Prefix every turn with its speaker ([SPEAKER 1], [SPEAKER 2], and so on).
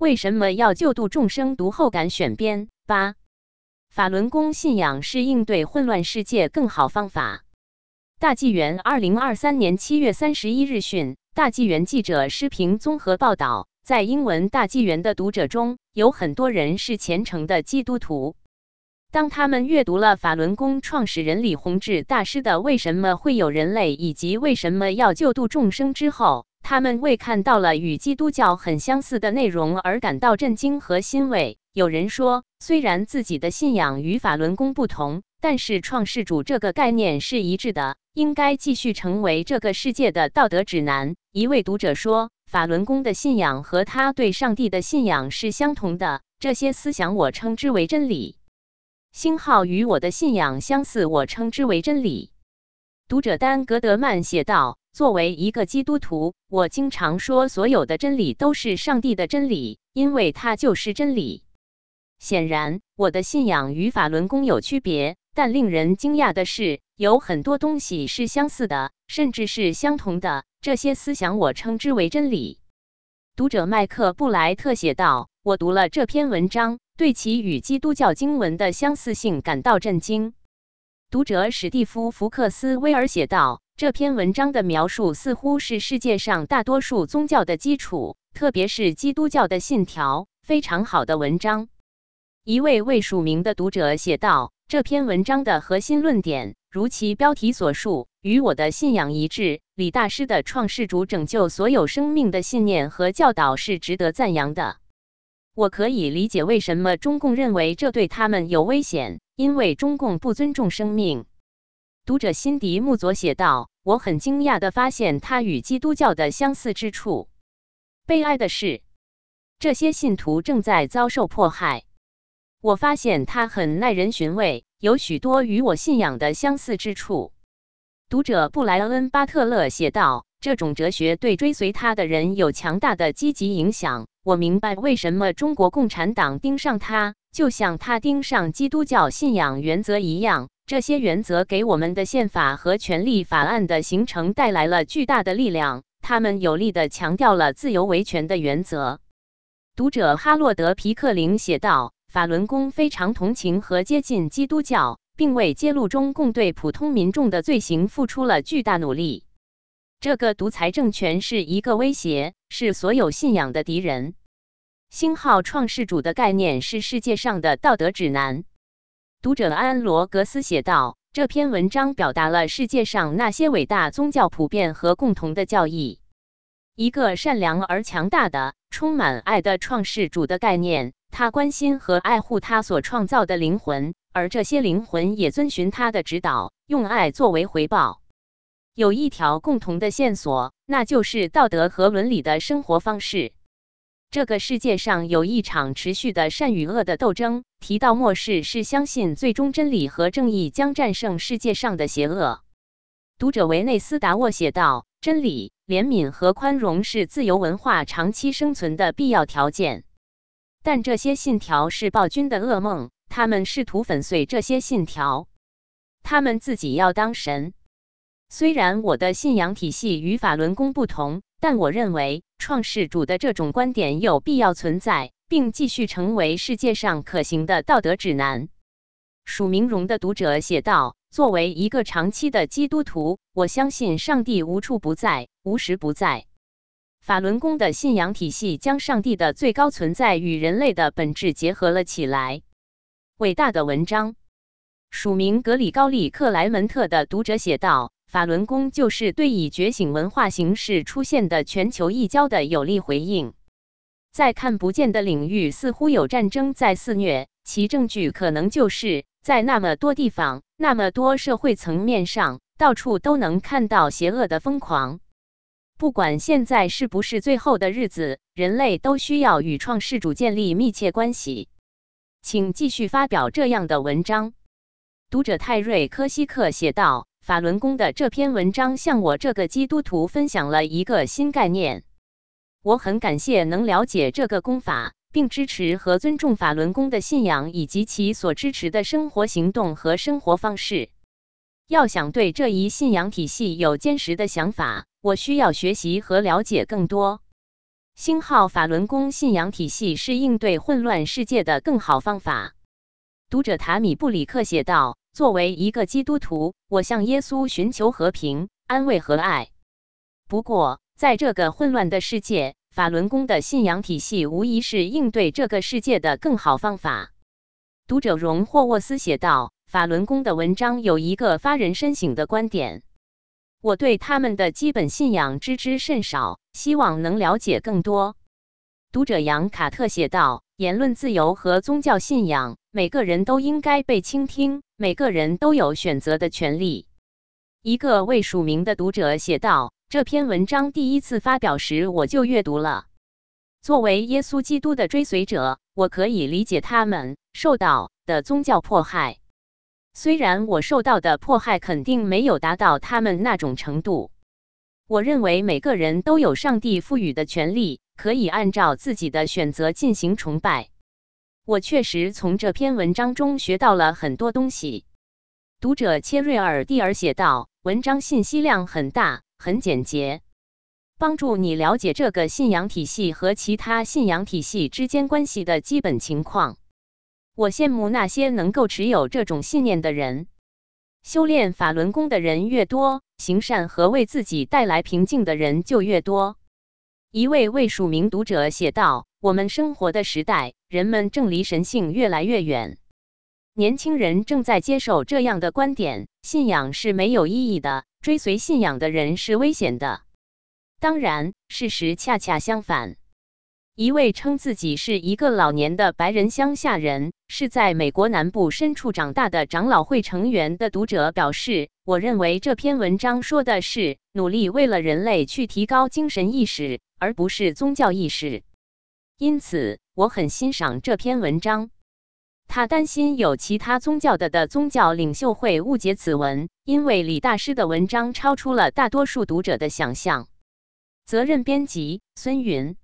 [SPEAKER 1] 为什么要救度众生？读后感选编八。法轮功信仰是应对混乱世界更好方法。大纪元二零二三年七月三十一日讯，大纪元记者施平综合报道，在英文大纪元的读者中有很多人是虔诚的基督徒。当他们阅读了法轮功创始人李洪志大师的《为什么会有人类》以及为什么要救度众生之后，他们为看到了与基督教很相似的内容而感到震惊和欣慰。有人说，虽然自己的信仰与法轮功不同，但是创世主这个概念是一致的，应该继续成为这个世界的道德指南。一位读者说，法轮功的信仰和他对上帝的信仰是相同的，这些思想我称之为真理。星号与我的信仰相似，我称之为真理。读者丹·格德曼写道：“作为一个基督徒，我经常说，所有的真理都是上帝的真理，因为它就是真理。显然，我的信仰与法轮功有区别，但令人惊讶的是，有很多东西是相似的，甚至是相同的。这些思想我称之为真理。”读者麦克布莱特写道：“我读了这篇文章。”对其与基督教经文的相似性感到震惊。读者史蒂夫·福克斯威尔写道：“这篇文章的描述似乎是世界上大多数宗教的基础，特别是基督教的信条。非常好的文章。”一位未署名的读者写道：“这篇文章的核心论点，如其标题所述，与我的信仰一致。李大师的创世主拯救所有生命的信念和教导是值得赞扬的。”我可以理解为什么中共认为这对他们有危险，因为中共不尊重生命。读者辛迪穆佐写道：“我很惊讶地发现他与基督教的相似之处。悲哀的是，这些信徒正在遭受迫害。我发现他很耐人寻味，有许多与我信仰的相似之处。”读者布莱恩·巴特勒写道：“这种哲学对追随他的人有强大的积极影响。”我明白为什么中国共产党盯上他，就像他盯上基督教信仰原则一样。这些原则给我们的宪法和权利法案的形成带来了巨大的力量，他们有力地强调了自由维权的原则。读者哈洛德·皮克林写道：“法轮功非常同情和接近基督教，并为揭露中共对普通民众的罪行付出了巨大努力。”这个独裁政权是一个威胁，是所有信仰的敌人。星号创世主的概念是世界上的道德指南。读者安罗格斯写道：“这篇文章表达了世界上那些伟大宗教普遍和共同的教义。一个善良而强大的、充满爱的创世主的概念，他关心和爱护他所创造的灵魂，而这些灵魂也遵循他的指导，用爱作为回报。”有一条共同的线索，那就是道德和伦理的生活方式。这个世界上有一场持续的善与恶的斗争。提到末世，是相信最终真理和正义将战胜世界上的邪恶。读者维内斯达沃写道：“真理、怜悯和宽容是自由文化长期生存的必要条件。但这些信条是暴君的噩梦，他们试图粉碎这些信条。他们自己要当神。”虽然我的信仰体系与法轮功不同，但我认为创世主的这种观点有必要存在，并继续成为世界上可行的道德指南。署名荣的读者写道：“作为一个长期的基督徒，我相信上帝无处不在，无时不在。法轮功的信仰体系将上帝的最高存在与人类的本质结合了起来。”伟大的文章。署名格里高利克莱门特的读者写道。法轮功就是对以觉醒文化形式出现的全球异交的有力回应。在看不见的领域，似乎有战争在肆虐，其证据可能就是在那么多地方、那么多社会层面上，到处都能看到邪恶的疯狂。不管现在是不是最后的日子，人类都需要与创世主建立密切关系。请继续发表这样的文章。读者泰瑞科西克写道。法轮功的这篇文章向我这个基督徒分享了一个新概念。我很感谢能了解这个功法，并支持和尊重法轮功的信仰以及其所支持的生活行动和生活方式。要想对这一信仰体系有坚实的想法，我需要学习和了解更多。星号法轮功信仰体系是应对混乱世界的更好方法。读者塔米布里克写道：“作为一个基督徒，我向耶稣寻求和平、安慰和爱。不过，在这个混乱的世界，法轮功的信仰体系无疑是应对这个世界的更好方法。”读者荣霍沃斯写道：“法轮功的文章有一个发人深省的观点。”我对他们的基本信仰知之甚少，希望能了解更多。读者杨卡特写道：“言论自由和宗教信仰，每个人都应该被倾听，每个人都有选择的权利。”一个未署名的读者写道：“这篇文章第一次发表时我就阅读了。作为耶稣基督的追随者，我可以理解他们受到的宗教迫害。”虽然我受到的迫害肯定没有达到他们那种程度，我认为每个人都有上帝赋予的权利，可以按照自己的选择进行崇拜。我确实从这篇文章中学到了很多东西。读者切瑞尔蒂尔写道：“文章信息量很大，很简洁，帮助你了解这个信仰体系和其他信仰体系之间关系的基本情况。”我羡慕那些能够持有这种信念的人。修炼法轮功的人越多，行善和为自己带来平静的人就越多。一位未署名读者写道：“我们生活的时代，人们正离神性越来越远。年轻人正在接受这样的观点：信仰是没有意义的，追随信仰的人是危险的。当然，事实恰恰相反。”一位称自己是一个老年的白人乡下人，是在美国南部深处长大的长老会成员的读者表示：“我认为这篇文章说的是努力为了人类去提高精神意识，而不是宗教意识。因此，我很欣赏这篇文章。”他担心有其他宗教的的宗教领袖会误解此文，因为李大师的文章超出了大多数读者的想象。责任编辑：孙云。